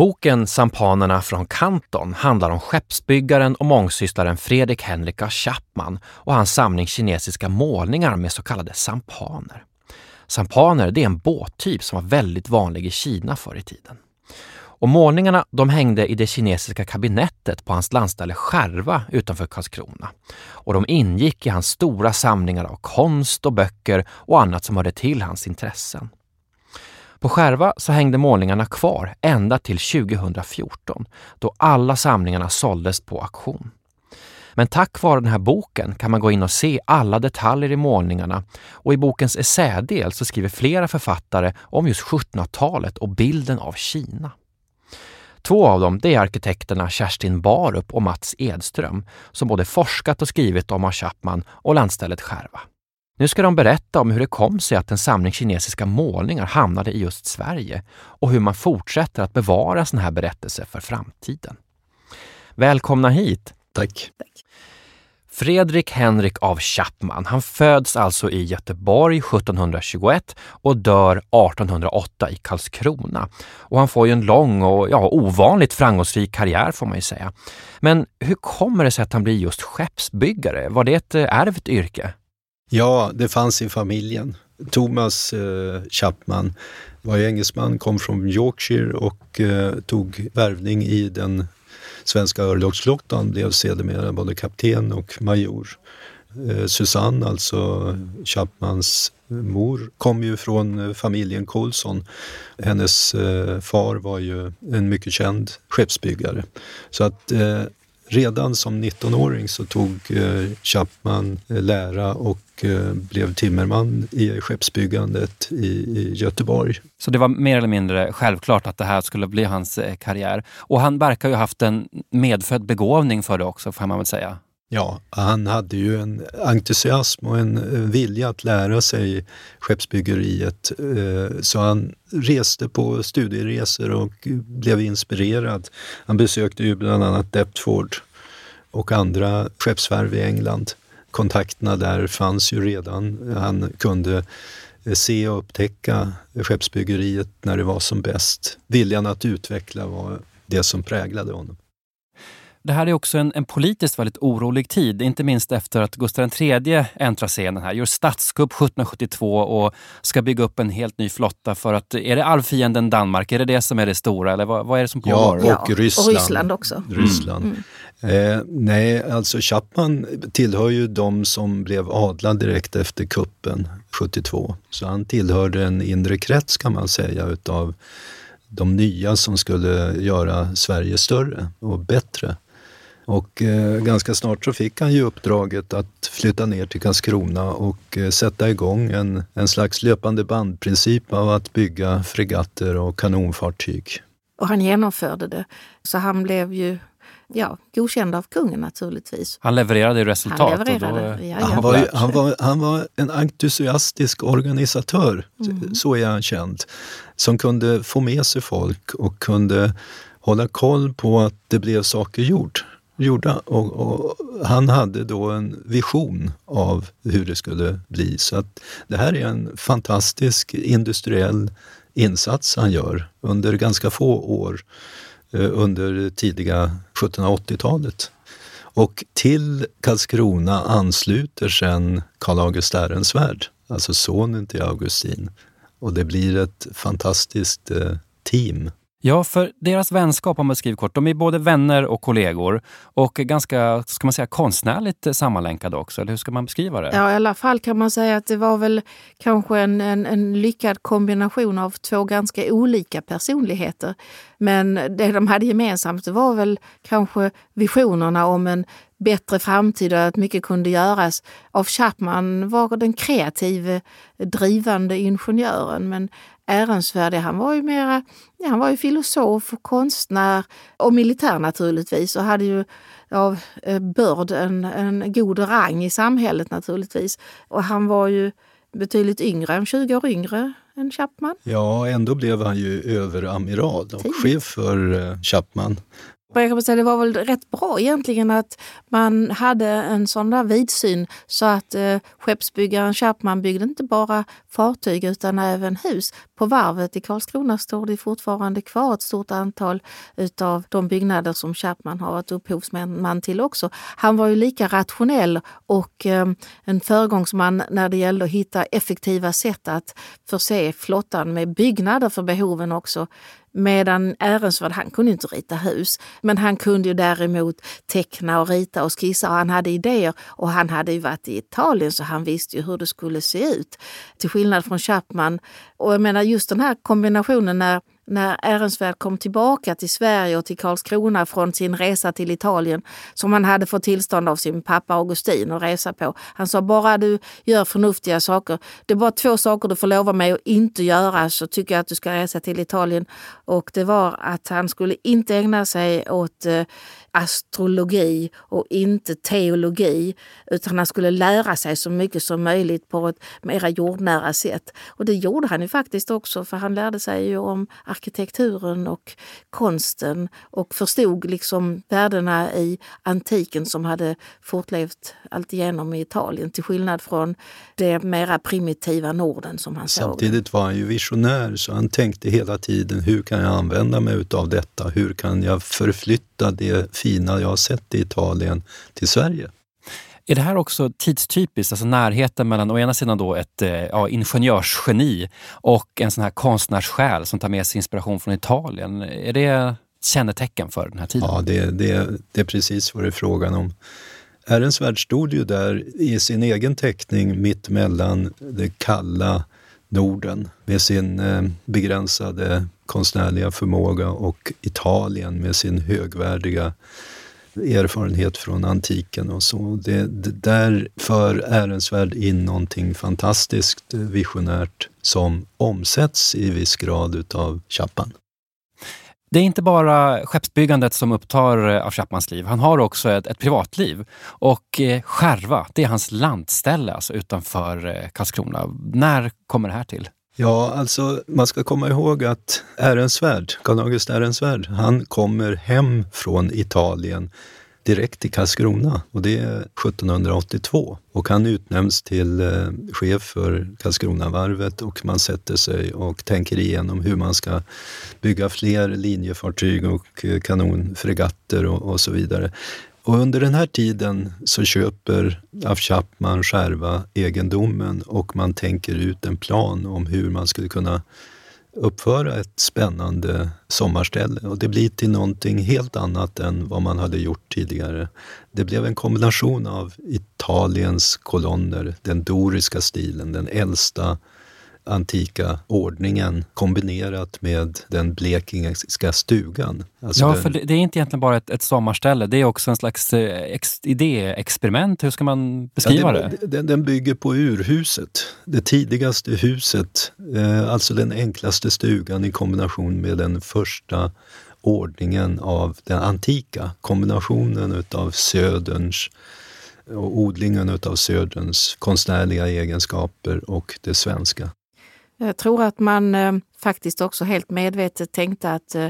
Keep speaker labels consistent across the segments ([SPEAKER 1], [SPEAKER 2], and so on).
[SPEAKER 1] Boken Sampanerna från Kanton handlar om skeppsbyggaren och mångsysslaren Fredrik Henrik Chapman och hans samling kinesiska målningar med så kallade sampaner. Sampaner det är en båttyp som var väldigt vanlig i Kina förr i tiden. Och målningarna de hängde i det kinesiska kabinettet på hans landställe Skärva utanför Karlskrona. Och de ingick i hans stora samlingar av konst och böcker och annat som hörde till hans intressen. På Skärva så hängde målningarna kvar ända till 2014 då alla samlingarna såldes på auktion. Men tack vare den här boken kan man gå in och se alla detaljer i målningarna och i bokens essädel så skriver flera författare om just 1700-talet och bilden av Kina. Två av dem det är arkitekterna Kerstin Barup och Mats Edström som både forskat och skrivit om Chapman och landstället Skärva. Nu ska de berätta om hur det kom sig att en samling kinesiska målningar hamnade i just Sverige och hur man fortsätter att bevara sådana här berättelser för framtiden. Välkomna hit!
[SPEAKER 2] Tack.
[SPEAKER 1] Fredrik Henrik av Chapman, han föds alltså i Göteborg 1721 och dör 1808 i Karlskrona. Och han får ju en lång och ja, ovanligt framgångsrik karriär får man ju säga. Men hur kommer det sig att han blir just skeppsbyggare? Var det ett ärvt yrke?
[SPEAKER 2] Ja, det fanns i familjen. Thomas eh, Chapman var engelsman, kom från Yorkshire och eh, tog värvning i den svenska örlogsflottan, blev sedermera både kapten och major. Eh, Susanne, alltså Chapmans mor, kom ju från eh, familjen Coulson. Hennes eh, far var ju en mycket känd skeppsbyggare. Så att eh, Redan som 19-åring så tog eh, Chapman eh, lära och eh, blev timmerman i skeppsbyggandet i, i, Göteborg.
[SPEAKER 1] Så det var mer eller mindre självklart att det här skulle bli hans karriär. Och han verkar ju ha haft en medfödd begåvning för det också, får man väl säga.
[SPEAKER 2] Ja, han hade ju en entusiasm och en vilja att lära sig skeppsbyggeriet. Eh, så han reste på studieresor och blev inspirerad. Han besökte ju bland annat Deptford och andra skeppsvarv i England. Kontakterna där fanns ju redan. Han kunde eh, se och upptäcka skeppsbyggeriet när det var som bäst. Viljan att utveckla var det som präglade honom.
[SPEAKER 1] Det här är också en, en politiskt väldigt orolig tid, inte minst efter att Gustav III äntrar scenen här, gör statskupp 1772 och ska bygga upp en helt ny flotta för att, är det allfienden Danmark, är det det som är det stora eller vad, vad är det som pågår?
[SPEAKER 2] Ja, och Ryssland.
[SPEAKER 3] Och Ryssland också.
[SPEAKER 2] Ryssland. Mm. Eh, nej, alltså Chapman tillhör ju de som blev adlad direkt efter kuppen 72. Så han tillhörde en inre krets kan man säga utav de nya som skulle göra Sverige större och bättre. Och eh, ganska snart så fick han ju uppdraget att flytta ner till Karlskrona och eh, sätta igång en, en slags löpande bandprincip av att bygga fregatter och kanonfartyg.
[SPEAKER 3] Och han genomförde det. Så han blev ju ja, godkänd av kungen naturligtvis.
[SPEAKER 1] Han levererade resultat.
[SPEAKER 3] Han, levererade, då, ja, ja.
[SPEAKER 2] Han, var, han, var, han var en entusiastisk organisatör, mm. så är han känd, som kunde få med sig folk och kunde hålla koll på att det blev saker gjort gjorda. Och, och, han hade då en vision av hur det skulle bli. Så att det här är en fantastisk industriell insats han gör under ganska få år eh, under tidiga 1780-talet. Och till Karlskrona ansluter sen Karl August Ehrensvärd, alltså sonen till Augustin. Och det blir ett fantastiskt eh, team
[SPEAKER 1] Ja, för deras vänskap om man skriver kort, de är både vänner och kollegor och ganska, ska man säga, konstnärligt sammanlänkade också, eller hur ska man beskriva det?
[SPEAKER 3] Ja, i alla fall kan man säga att det var väl kanske en, en, en lyckad kombination av två ganska olika personligheter. Men det de hade gemensamt var väl kanske visionerna om en bättre framtid och att mycket kunde göras. Av Chapman var den kreative, drivande ingenjören men Ehrensvärd, han var ju mera, ja, han var ju filosof, och konstnär och militär naturligtvis och hade ju av eh, börd en, en god rang i samhället naturligtvis. Och han var ju betydligt yngre, 20 år yngre än Chapman.
[SPEAKER 2] Ja, ändå blev han ju överamiral och chef för eh, men
[SPEAKER 3] Jag kan säga, det var väl rätt bra egentligen att man hade en sån där vidsyn så att eh, skeppsbyggaren Chapman byggde inte bara fartyg utan även hus. På varvet i Karlskrona står det fortfarande kvar ett stort antal utav de byggnader som Chapman har varit upphovsman till också. Han var ju lika rationell och eh, en föregångsman när det gällde att hitta effektiva sätt att förse flottan med byggnader för behoven också. Medan Ehrensvärd, han kunde inte rita hus. Men han kunde ju däremot teckna och rita och skissa och han hade idéer. Och han hade ju varit i Italien så han visste ju hur det skulle se ut. Till skillnad från Chapman. Och jag menar just den här kombinationen när när Ehrensvärd kom tillbaka till Sverige och till Karlskrona från sin resa till Italien som han hade fått tillstånd av sin pappa Augustin att resa på. Han sa bara du gör förnuftiga saker. Det är bara två saker du får lova mig att inte göra så tycker jag att du ska resa till Italien. Och det var att han skulle inte ägna sig åt eh, astrologi och inte teologi utan han skulle lära sig så mycket som möjligt på ett mera jordnära sätt. Och det gjorde han ju faktiskt också för han lärde sig ju om arkitekturen och konsten och förstod liksom värdena i antiken som hade fortlevt alltigenom i Italien till skillnad från det mera primitiva Norden som han
[SPEAKER 2] såg. Samtidigt var han ju visionär så han tänkte hela tiden hur kan jag använda mig utav detta? Hur kan jag förflytta det fina jag har sett i Italien till Sverige?
[SPEAKER 1] Är det här också tidstypiskt, alltså närheten mellan å ena sidan då ett eh, ja, ingenjörsgeni och en sån här konstnärssjäl som tar med sig inspiration från Italien? Är det kännetecken för den här tiden?
[SPEAKER 2] Ja, det, det, det är precis vad det är frågan om. Ehrensvärd stod ju där i sin egen teckning mitt mellan det kalla Norden med sin eh, begränsade konstnärliga förmåga och Italien med sin högvärdiga erfarenhet från antiken och så. Det, det där för Ehrensvärd in någonting fantastiskt eh, visionärt som omsätts i viss grad utav Chapman.
[SPEAKER 1] Det är inte bara skeppsbyggandet som upptar eh, av Chapmans liv. Han har också ett, ett privatliv. Och eh, Skärva, det är hans landställe alltså utanför eh, Karlskrona. När kommer det här till?
[SPEAKER 2] Ja, alltså man ska komma ihåg att Ehrensvärd, Karl August Ehrensvärd, han kommer hem från Italien direkt till Karlskrona och det är 1782. Och han utnämns till eh, chef för Karlskronavarvet och man sätter sig och tänker igenom hur man ska bygga fler linjefartyg och eh, kanonfregatter och, och så vidare. Och under den här tiden så köper af Chapman själva egendomen och man tänker ut en plan om hur man skulle kunna uppföra ett spännande sommarställe och det blir till någonting helt annat än vad man hade gjort tidigare. Det blev en kombination av Italiens kolonner, den doriska stilen, den äldsta antika ordningen kombinerat med den blekingska stugan.
[SPEAKER 1] Alltså ja, den... för det, det, är inte egentligen bara ett, ett sommarställe, det är också en slags eh, ex, idéexperiment. Hur ska man beskriva ja,
[SPEAKER 2] det? Den, den, bygger på urhuset, det tidigaste huset, eh, alltså den enklaste stugan i kombination med den första ordningen av den antika kombinationen utav söderns och odlingen utav söderns konstnärliga egenskaper och det svenska.
[SPEAKER 3] Jag tror att man eh, faktiskt också helt medvetet tänkte att eh,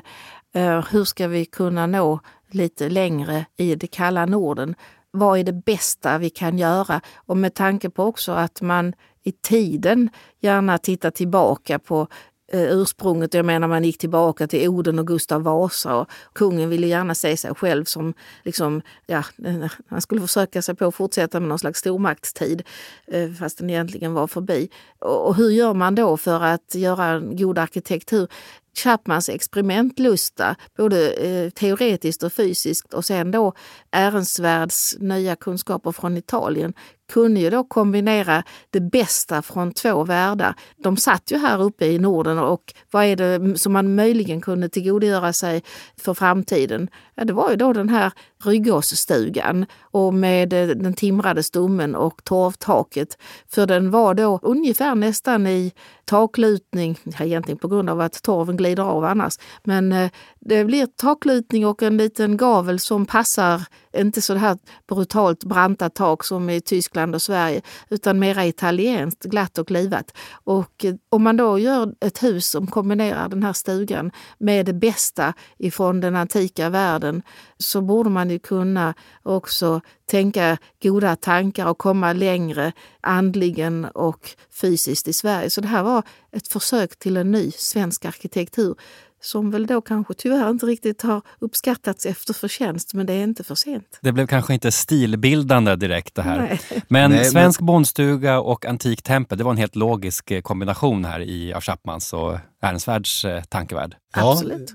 [SPEAKER 3] eh, hur ska vi kunna nå lite längre i det kalla Norden? Vad är det bästa vi kan göra? Och med tanke på också att man i tiden gärna tittar tillbaka på Eh, ursprunget. Jag menar man gick tillbaka till Oden och Gustav Vasa och kungen ville gärna se sig själv som, liksom, ja, han skulle försöka sig på att fortsätta med någon slags stormaktstid eh, fast den egentligen var förbi. Och, och hur gör man då för att göra en god arkitektur? Chapmans experimentlusta, både eh, teoretiskt och fysiskt och sen då Ehrensvärds nya kunskaper från Italien kunde ju då kombinera det bästa från två världar. De satt ju här uppe i Norden och vad är det som man möjligen kunde tillgodogöra sig för framtiden? Ja, det var ju då den här Ryggåsstugan och med eh, den timrade stommen och torvtaket. För den var då ungefär nästan i taklutning, egentligen på grund av att torven glider av annars. Men eh, det blir taklutning och en liten gavel som passar, inte så här brutalt branta tak som i Tyskland och Sverige, utan mera italienskt, glatt och livat. Och eh, om man då gör ett hus som kombinerar den här stugan med det bästa ifrån den antika världen så borde man ju kunna också tänka goda tankar och komma längre andligen och fysiskt i Sverige. Så det här var ett försök till en ny svensk arkitektur som väl då kanske tyvärr inte riktigt har uppskattats efter förtjänst, men det är inte för sent.
[SPEAKER 4] Det blev kanske inte stilbildande direkt det här. Nej. Men Nej, svensk men... bondstuga och antiktempel, det var en helt logisk eh, kombination här i av Chapmans och Ehrensvärds eh, tankevärld.
[SPEAKER 2] Ja, Absolut.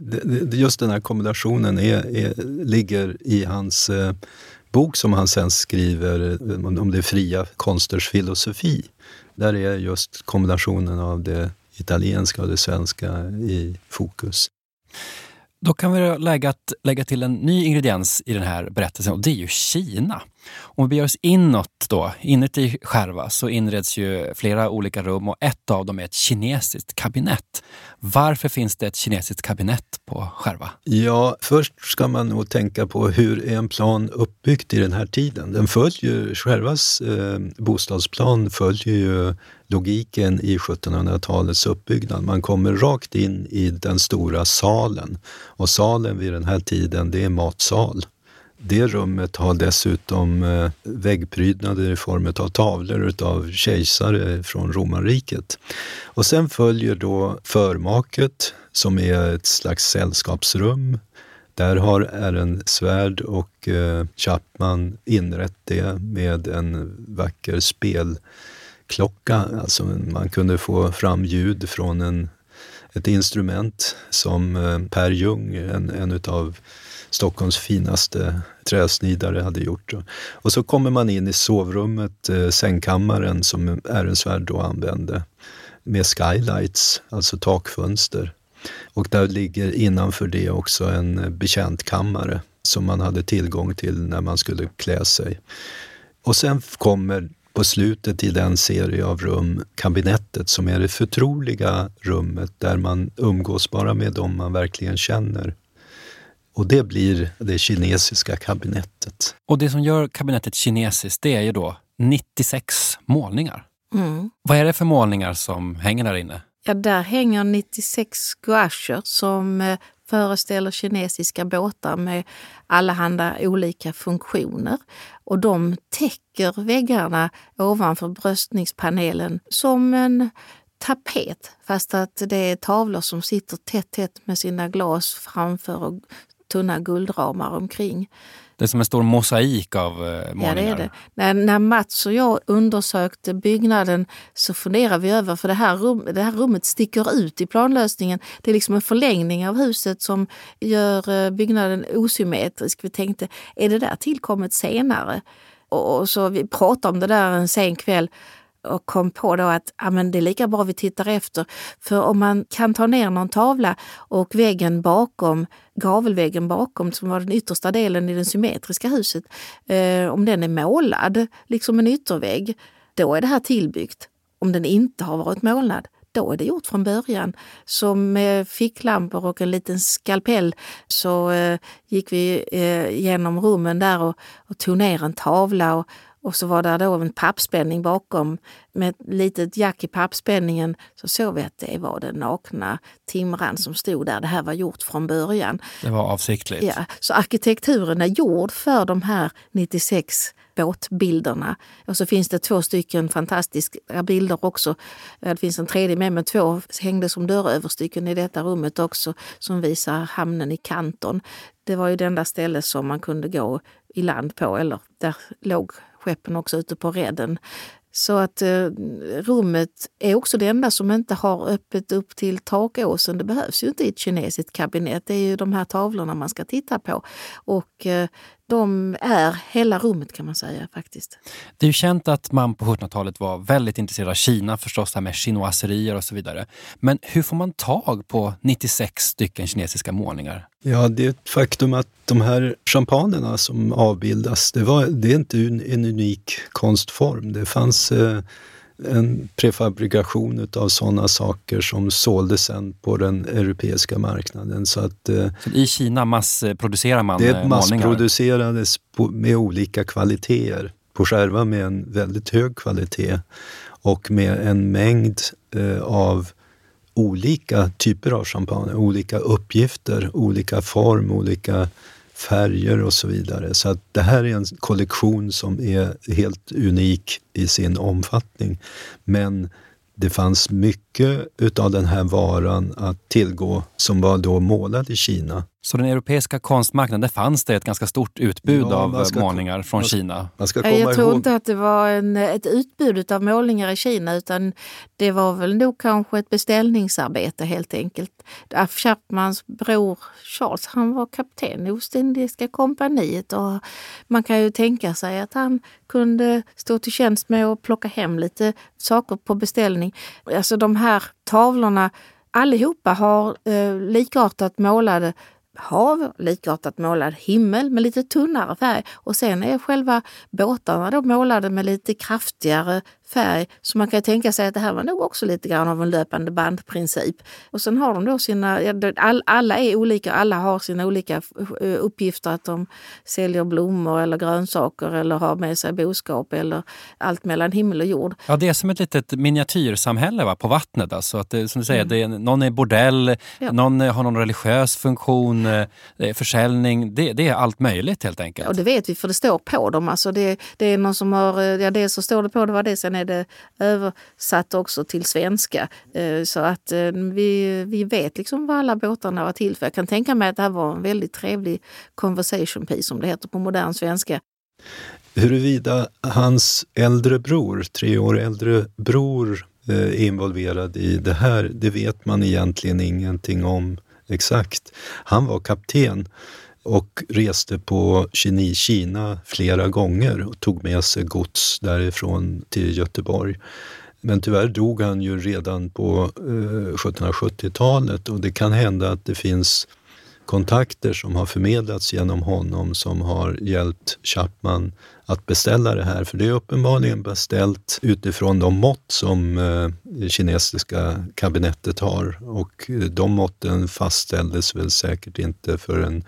[SPEAKER 2] just den här kombinationen är, är, ligger i hans eh, bok som han sen skriver eh, om det fria konsters filosofi. Där är just kombinationen av det italienska och det svenska i fokus.
[SPEAKER 4] Då kan vi lägga, lägga till en ny ingrediens i den här berättelsen och det är ju Kina. Om vi beger oss inåt då, inuti Skärva, så inreds ju flera olika rum och ett av dem är ett kinesiskt kabinett. Varför finns det ett kinesiskt kabinett på Skärva?
[SPEAKER 2] Ja, först ska man nog tänka på hur är en plan uppbyggt i den här tiden? Den följer, Skärvas eh, bostadsplan följer ju logiken i 1700-talets uppbyggnad. Man kommer rakt in i den stora salen och salen vid den här tiden det är matsal. Det rummet har dessutom eh, väggprydnader i form av tavlor av kejsare från romarriket. Och sen följer då förmaket som är ett slags sällskapsrum. Där har Ehrensvärd och eh, Chapman inrett det med en vacker spel klocka, Alltså man kunde få fram ljud från en, ett instrument som eh, Per Jung, en, en utav Stockholms finaste träsnidare hade gjort. Och så kommer man in i sovrummet, eh, sängkammaren som Ehrensvärd då använde med skylights, alltså takfönster. Och där ligger innanför det också en betjäntkammare som man hade tillgång till när man skulle klä sig. Och sen kommer på slutet i den serie av rum kabinettet som är det förtroliga rummet där man umgås bara med dem man verkligen känner. Och det blir det kinesiska kabinettet.
[SPEAKER 4] Och det som gör kabinettet kinesiskt, det är ju då 96 målningar. Mm. Vad är det för målningar som hänger där inne?
[SPEAKER 3] Ja, där hänger 96 gouacher som eh, föreställer kinesiska båtar med allehanda olika funktioner. Och de täcker väggarna ovanför bröstningspanelen som en tapet fast att det är tavlor som sitter tätt, tätt med sina glas framför och tunna guldramar omkring.
[SPEAKER 4] Det är som en stor mosaik av målningar. Eh, ja, det är det.
[SPEAKER 3] När, när Mats och jag undersökte byggnaden så funderade vi över, för det här, rum, det här rummet sticker ut i planlösningen. Det är liksom en förlängning av huset som gör eh, byggnaden osymmetrisk. Vi tänkte, är det där tillkommet senare? Och, och så vi pratade om det där en sen kväll och kom på då att ja, men det är lika bra vi tittar efter. För om man kan ta ner någon tavla och väggen bakom, gavelväggen bakom, som var den yttersta delen i det symmetriska huset, eh, om den är målad, liksom en yttervägg, då är det här tillbyggt. Om den inte har varit målad, då är det gjort från början. Så med ficklampor och en liten skalpell så eh, gick vi eh, genom rummen där och, och tog ner en tavla och, och så var det då en pappspänning bakom. Med ett litet jack i pappspänningen så såg vi att det var den nakna timran som stod där. Det här var gjort från början.
[SPEAKER 4] Det var avsiktligt?
[SPEAKER 3] Ja, så arkitekturen är gjord för de här 96 båtbilderna. Och så finns det två stycken fantastiska bilder också. Det finns en tredje med, men två hängde som dörröverstycken i detta rummet också som visar hamnen i Kanton. Det var ju det enda ställe som man kunde gå i land på, eller där låg skeppen också ute på redden. Så att eh, rummet är också det enda som inte har öppet upp till takåsen. Det behövs ju inte i ett kinesiskt kabinett. Det är ju de här tavlorna man ska titta på. Och eh, de är hela rummet kan man säga faktiskt.
[SPEAKER 4] Det är ju känt att man på 1700-talet var väldigt intresserad av Kina, förstås det här med chinoiserier och så vidare. Men hur får man tag på 96 stycken kinesiska målningar?
[SPEAKER 2] Ja, det är ett faktum att de här champanerna som avbildas, det, var, det är inte en unik konstform. Det fanns eh, en prefabrikation av sådana saker som såldes sen på den europeiska marknaden. Så att, eh,
[SPEAKER 4] så I Kina massproducerar man
[SPEAKER 2] det? Det massproducerades med olika kvaliteter. På skärva med en väldigt hög kvalitet och med en mängd eh, av olika typer av champagne, olika uppgifter, olika form, olika färger och så vidare. Så att det här är en kollektion som är helt unik i sin omfattning. Men det fanns mycket utav den här varan att tillgå som var då målad i Kina.
[SPEAKER 4] Så den europeiska konstmarknaden, där fanns det ett ganska stort utbud ja, av målningar från
[SPEAKER 2] man,
[SPEAKER 4] Kina?
[SPEAKER 2] Man ska
[SPEAKER 3] komma
[SPEAKER 2] jag
[SPEAKER 3] tror
[SPEAKER 2] ihåg.
[SPEAKER 3] inte att det var en, ett utbud av målningar i Kina utan det var väl nog kanske ett beställningsarbete helt enkelt. Af Chapmans bror Charles, han var kapten i Ostindiska kompaniet och man kan ju tänka sig att han kunde stå till tjänst med att plocka hem lite saker på beställning. Alltså de här tavlorna allihopa har eh, likartat målade hav, likartat målad himmel med lite tunnare färg. Och sen är själva båtarna då målade med lite kraftigare färg. Så man kan tänka sig att det här var nog också lite grann av en löpande bandprincip. Och sen har de då sina, all, alla är olika, alla har sina olika uppgifter att de säljer blommor eller grönsaker eller har med sig boskap eller allt mellan himmel och jord.
[SPEAKER 4] Ja, det är som ett litet miniatyrsamhälle va, på vattnet. Alltså att det, som du säger, mm. det är, någon är bordell, ja. någon har någon religiös funktion, eh, försäljning. Det, det, är allt möjligt helt enkelt.
[SPEAKER 3] Och det vet vi för det står på dem. Alltså det, det är någon som har, eh, ja dels så står det på det vad det är, sen Sen är det översatt också till svenska. Eh, så att eh, vi, vi vet liksom vad alla båtarna var till för. Jag kan tänka mig att det här var en väldigt trevlig conversation piece som det heter på modern svenska.
[SPEAKER 2] Huruvida hans äldre bror, tre år äldre bror, är involverad i det här, det vet man egentligen ingenting om exakt. Han var kapten och reste på Kina flera gånger och tog med sig gods därifrån till Göteborg. Men tyvärr dog han ju redan på eh, 1770-talet och det kan hända att det finns kontakter som har förmedlats genom honom som har hjälpt Chapman att beställa det här. För det är uppenbarligen beställt utifrån de mått som eh, kinesiska kabinettet har och de måtten fastställdes väl säkert inte förrän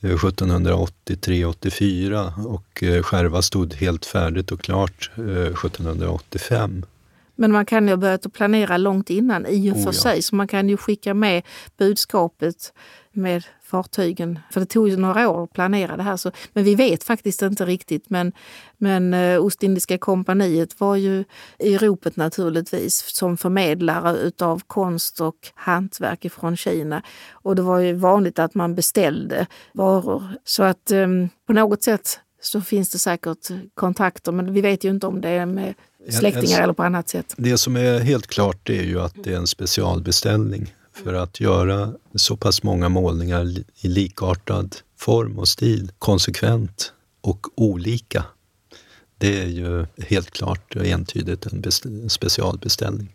[SPEAKER 2] 1783-84 eh, och eh, skärva stod helt färdigt och klart 1785. Eh,
[SPEAKER 3] Men man kan ju ha börjat planera långt innan i och för oh, ja. sig, så man kan ju skicka med budskapet med fartygen. För det tog ju några år att planera det här. Så, men vi vet faktiskt inte riktigt. Men, men eh, Ostindiska kompaniet var ju i ropet naturligtvis som förmedlare utav konst och hantverk från Kina. Och det var ju vanligt att man beställde varor. Så att eh, på något sätt så finns det säkert kontakter, men vi vet ju inte om det är med släktingar eller på annat sätt.
[SPEAKER 2] Det som är helt klart är ju att det är en specialbeställning för att göra så pass många målningar i likartad form och stil konsekvent och olika. Det är ju helt klart och entydigt en specialbeställning.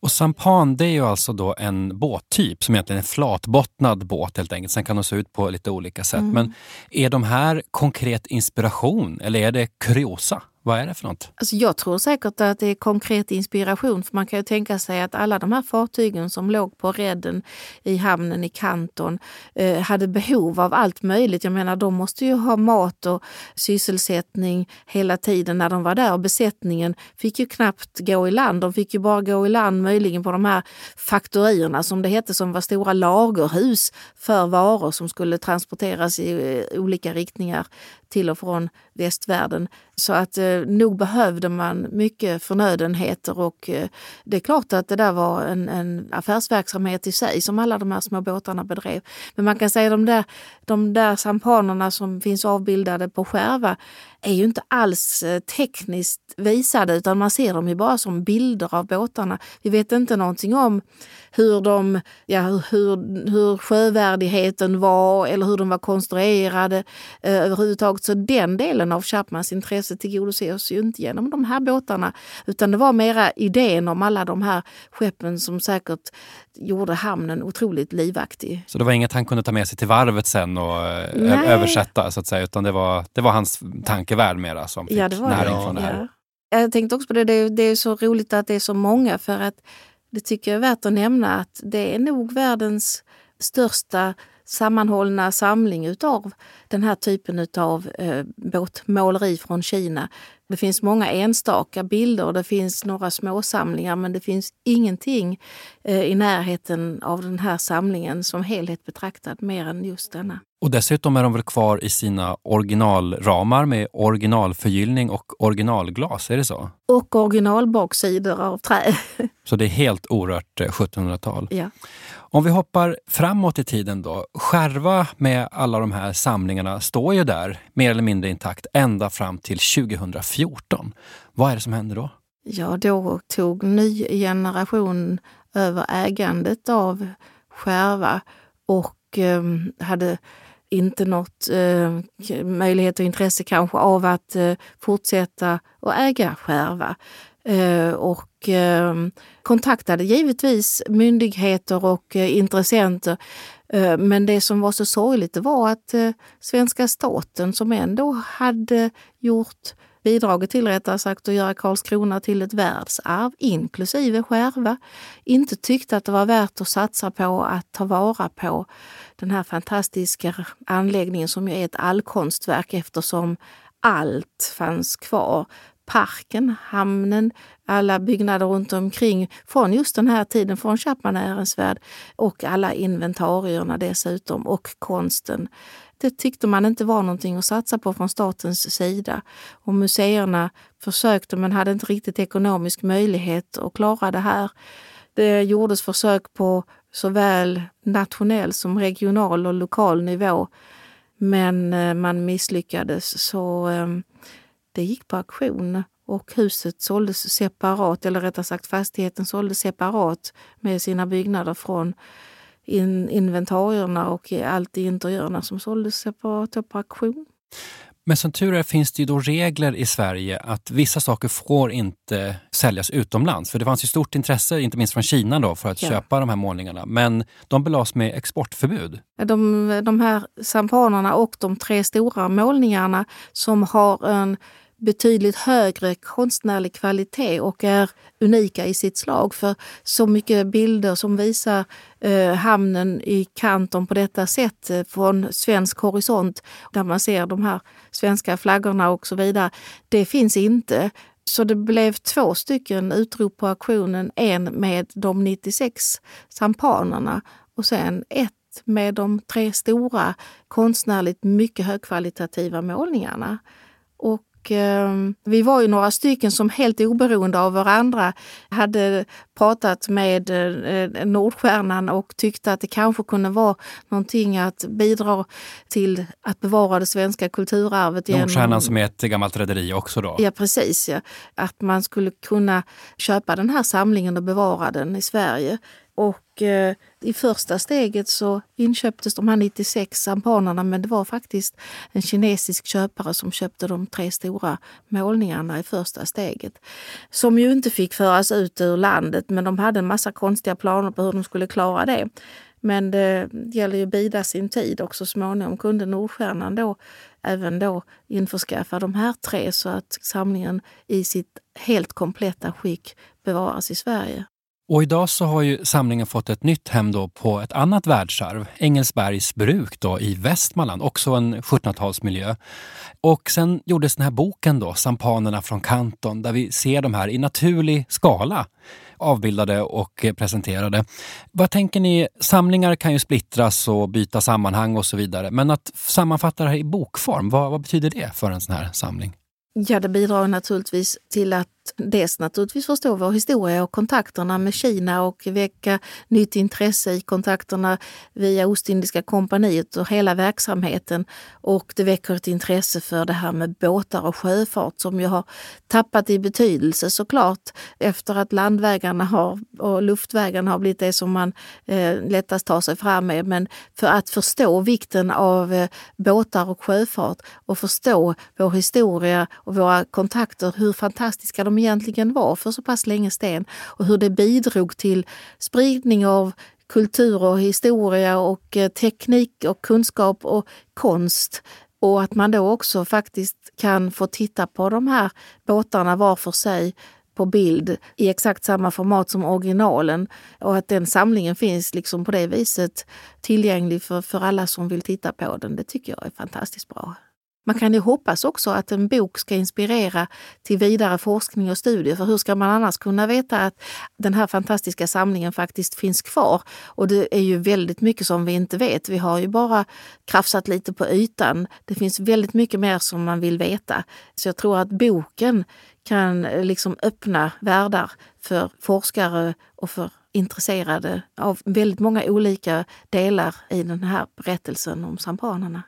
[SPEAKER 4] Och sampan det är ju alltså då en båttyp som egentligen är en flatbottnad båt helt enkelt. Sen kan de se ut på lite olika sätt. Mm. Men är de här konkret inspiration eller är det kuriosa? Vad är det för något?
[SPEAKER 3] Alltså jag tror säkert att det är konkret inspiration. För Man kan ju tänka sig att alla de här fartygen som låg på redden i hamnen i Kanton eh, hade behov av allt möjligt. Jag menar, de måste ju ha mat och sysselsättning hela tiden när de var där. Och besättningen fick ju knappt gå i land. De fick ju bara gå i land möjligen på de här faktorierna som det hette, som var stora lagerhus för varor som skulle transporteras i eh, olika riktningar till och från västvärlden. Så att eh, nog behövde man mycket förnödenheter och eh, det är klart att det där var en, en affärsverksamhet i sig som alla de här små båtarna bedrev. Men man kan säga att de där, de där sampanerna som finns avbildade på Skärva är ju inte alls eh, tekniskt visade utan man ser dem ju bara som bilder av båtarna. Vi vet inte någonting om hur, de, ja, hur, hur sjövärdigheten var eller hur de var konstruerade eh, överhuvudtaget. Så den delen av Chapmans intresse tillgodoses ju inte genom de här båtarna utan det var mera idén om alla de här skeppen som säkert gjorde hamnen otroligt livaktig.
[SPEAKER 4] Så det var inget han kunde ta med sig till varvet sen och eh, översätta så att säga utan det var, det var hans tankevärld mera som fick ja, det var näring det. från det här?
[SPEAKER 3] Ja. Jag tänkte också på det, det är, det är så roligt att det är så många för att det tycker jag är värt att nämna att det är nog världens största sammanhållna samling utav den här typen av eh, båtmåleri från Kina. Det finns många enstaka bilder och det finns några småsamlingar men det finns ingenting eh, i närheten av den här samlingen som helhet betraktad mer än just denna.
[SPEAKER 4] Och dessutom är de väl kvar i sina originalramar med originalförgyllning och originalglas, är det så?
[SPEAKER 3] Och originalbaksidor av trä.
[SPEAKER 4] Så det är helt orört 1700-tal?
[SPEAKER 3] Ja.
[SPEAKER 4] Om vi hoppar framåt i tiden då. Skärva med alla de här samlingarna står ju där mer eller mindre intakt ända fram till 2014. Vad är det som händer då?
[SPEAKER 3] Ja, då tog ny generation över ägandet av Skärva och eh, hade inte något eh, möjlighet och intresse kanske av att eh, fortsätta att äga Skärva. Eh, och ehm, kontaktade givetvis myndigheter och eh, intressenter. Eh, men det som var så sorgligt var att eh, svenska staten som ändå hade gjort bidragit till rättare sagt att göra Karlskrona till ett världsarv, inklusive Skärva, inte tyckte att det var värt att satsa på att ta vara på den här fantastiska anläggningen som ju är ett allkonstverk eftersom allt fanns kvar parken, hamnen, alla byggnader runt omkring från just den här tiden, från Chapman värld och alla inventarierna dessutom och konsten. Det tyckte man inte var någonting att satsa på från statens sida. Och museerna försökte men hade inte riktigt ekonomisk möjlighet att klara det här. Det gjordes försök på såväl nationell som regional och lokal nivå. Men eh, man misslyckades. Så ehm, det gick på auktion och huset såldes separat, eller rättare sagt fastigheten såldes separat med sina byggnader från in, inventarierna och allt i interiörerna som såldes separat på auktion.
[SPEAKER 4] Men som tur är finns det ju då regler i Sverige att vissa saker får inte säljas utomlands. För det fanns ju stort intresse, inte minst från Kina, då, för att ja. köpa de här målningarna. Men de belades med exportförbud.
[SPEAKER 3] De, de här sampanerna och de tre stora målningarna som har en betydligt högre konstnärlig kvalitet och är unika i sitt slag. För så mycket bilder som visar eh, hamnen i Kanton på detta sätt eh, från svensk horisont där man ser de här svenska flaggorna och så vidare. Det finns inte. Så det blev två stycken utrop på auktionen. En med de 96 sampanerna och sen ett med de tre stora konstnärligt mycket högkvalitativa målningarna. Och vi var ju några stycken som helt oberoende av varandra hade pratat med eh, Nordstjärnan och tyckte att det kanske kunde vara någonting att bidra till att bevara det svenska kulturarvet.
[SPEAKER 4] Nordstjärnan genom... som är ett gammalt rederi också då?
[SPEAKER 3] Ja precis, ja. att man skulle kunna köpa den här samlingen och bevara den i Sverige. Och eh, i första steget så inköptes de här 96 sampanerna men det var faktiskt en kinesisk köpare som köpte de tre stora målningarna i första steget. Som ju inte fick föras ut ur landet men de hade en massa konstiga planer på hur de skulle klara det. Men det gäller ju att bida sin tid och så småningom kunde Nordstjärnan då även då införskaffa de här tre så att samlingen i sitt helt kompletta skick bevaras i Sverige.
[SPEAKER 4] Och idag så har ju samlingen fått ett nytt hem då på ett annat världsarv, Engelsbergs bruk då i Västmanland, också en 1700-talsmiljö. Och sen gjordes den här boken då, Sampanerna från Kanton, där vi ser de här i naturlig skala avbildade och presenterade. Vad tänker ni? Samlingar kan ju splittras och byta sammanhang och så vidare. Men att sammanfatta det här i bokform, vad, vad betyder det för en sån här samling?
[SPEAKER 3] Ja, det bidrar naturligtvis till att dels naturligtvis förstå vår historia och kontakterna med Kina och väcka nytt intresse i kontakterna via Ostindiska kompaniet och hela verksamheten. Och det väcker ett intresse för det här med båtar och sjöfart som ju har tappat i betydelse såklart efter att landvägarna har, och luftvägarna har blivit det som man eh, lättast tar sig fram med. Men för att förstå vikten av eh, båtar och sjöfart och förstå vår historia och våra kontakter, hur fantastiska de egentligen var för så pass länge sedan och hur det bidrog till spridning av kultur och historia och eh, teknik och kunskap och konst. Och att man då också faktiskt kan få titta på de här båtarna var för sig på bild i exakt samma format som originalen och att den samlingen finns liksom på det viset tillgänglig för, för alla som vill titta på den. Det tycker jag är fantastiskt bra. Man kan ju hoppas också att en bok ska inspirera till vidare forskning och studier. För hur ska man annars kunna veta att den här fantastiska samlingen faktiskt finns kvar? Och det är ju väldigt mycket som vi inte vet. Vi har ju bara krafsat lite på ytan. Det finns väldigt mycket mer som man vill veta. Så jag tror att boken kan eh, liksom öppna världar för forskare och för intresserade av väldigt många olika delar i den här berättelsen om sampanerna.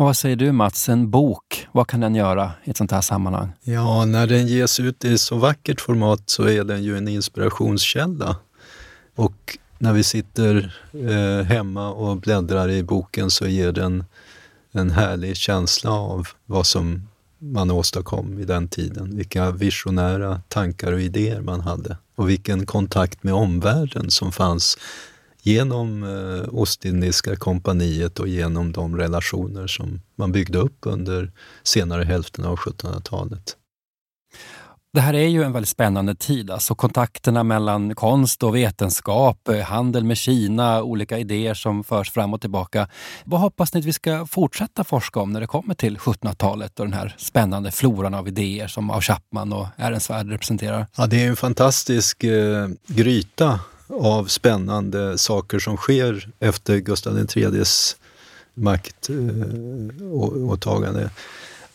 [SPEAKER 4] Och vad säger du Mats, en bok, vad kan den göra i ett sånt här sammanhang?
[SPEAKER 2] Ja, när den ges ut i så vackert format så är den ju en inspirationskälla. Och när vi sitter eh, hemma och bläddrar i boken så ger den en härlig känsla av vad som man åstadkom i den tiden. Vilka visionära tankar och idéer man hade och vilken kontakt med omvärlden som fanns genom eh, Ostindiska kompaniet och genom de relationer som man byggde upp under senare hälften av 1700-talet.
[SPEAKER 4] Det här är ju en väldigt spännande tid. Alltså kontakterna mellan konst och vetenskap, eh, handel med Kina, olika idéer som förs fram och tillbaka. Vad hoppas ni att vi ska fortsätta forska om när det kommer till 1700-talet och den här spännande floran av idéer som av Chapman och Ehrensvärd representerar?
[SPEAKER 2] Ja, det är en fantastisk eh, gryta av spännande saker som sker efter Gustav IIIs maktåtagande. Eh,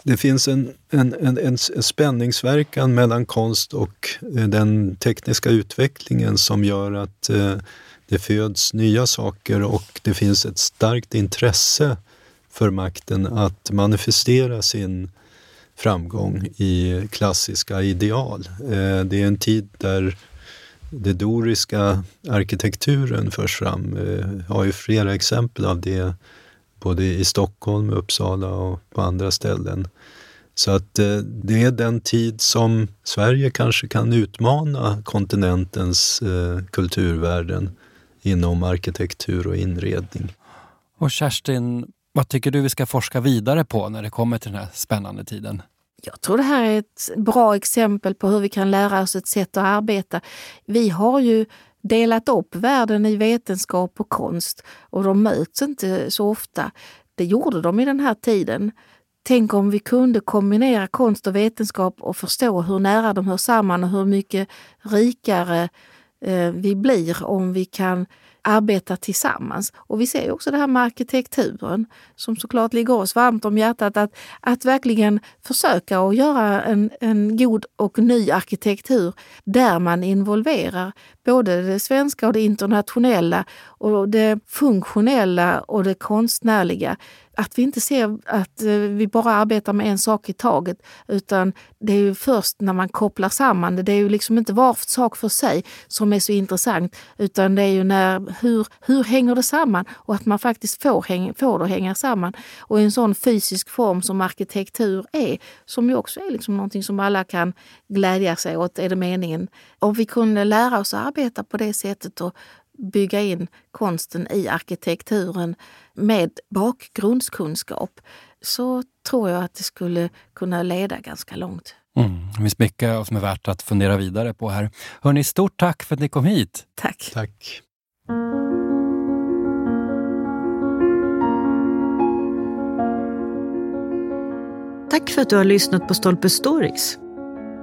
[SPEAKER 2] det finns en, en, en, en spänningsverkan mellan konst och eh, den tekniska utvecklingen som gör att eh, det föds nya saker och det finns ett starkt intresse för makten att manifestera sin framgång i klassiska ideal. Eh, det är en tid där den doriska arkitekturen förs fram. Eh, jag har ju flera exempel av det både i Stockholm, Uppsala och på andra ställen. Så att eh, det är den tid som Sverige kanske kan utmana kontinentens eh, kulturvärden inom arkitektur och inredning.
[SPEAKER 4] Och Kerstin, vad tycker du vi ska forska vidare på när det kommer till den här spännande tiden?
[SPEAKER 3] Jag tror det här är ett bra exempel på hur vi kan lära oss ett sätt att arbeta. Vi har ju delat upp världen i vetenskap och konst och de möts inte så ofta. Det gjorde de i den här tiden. Tänk om vi kunde kombinera konst och vetenskap och förstå hur nära de hör samman och hur mycket rikare Eh, vi blir om vi kan arbeta tillsammans. Och vi ser också det här med arkitekturen som såklart ligger oss varmt om hjärtat. Att, att verkligen försöka att göra en, en god och ny arkitektur där man involverar både det svenska och det internationella och det funktionella och det konstnärliga att vi inte ser att eh, vi bara arbetar med en sak i taget utan det är ju först när man kopplar samman det. Det är ju liksom inte var sak för sig som är så intressant utan det är ju när, hur, hur hänger det samman och att man faktiskt får, häng, får det att hänga samman. Och i en sån fysisk form som arkitektur är, som ju också är liksom någonting som alla kan glädja sig åt, är det meningen. Om vi kunde lära oss att arbeta på det sättet och bygga in konsten i arkitekturen med bakgrundskunskap så tror jag att det skulle kunna leda ganska långt.
[SPEAKER 4] Mm, det finns mycket som är värt att fundera vidare på här. Hörni, stort tack för att ni kom hit.
[SPEAKER 3] Tack.
[SPEAKER 2] Tack.
[SPEAKER 5] Tack för att du har lyssnat på Stolpe Stories.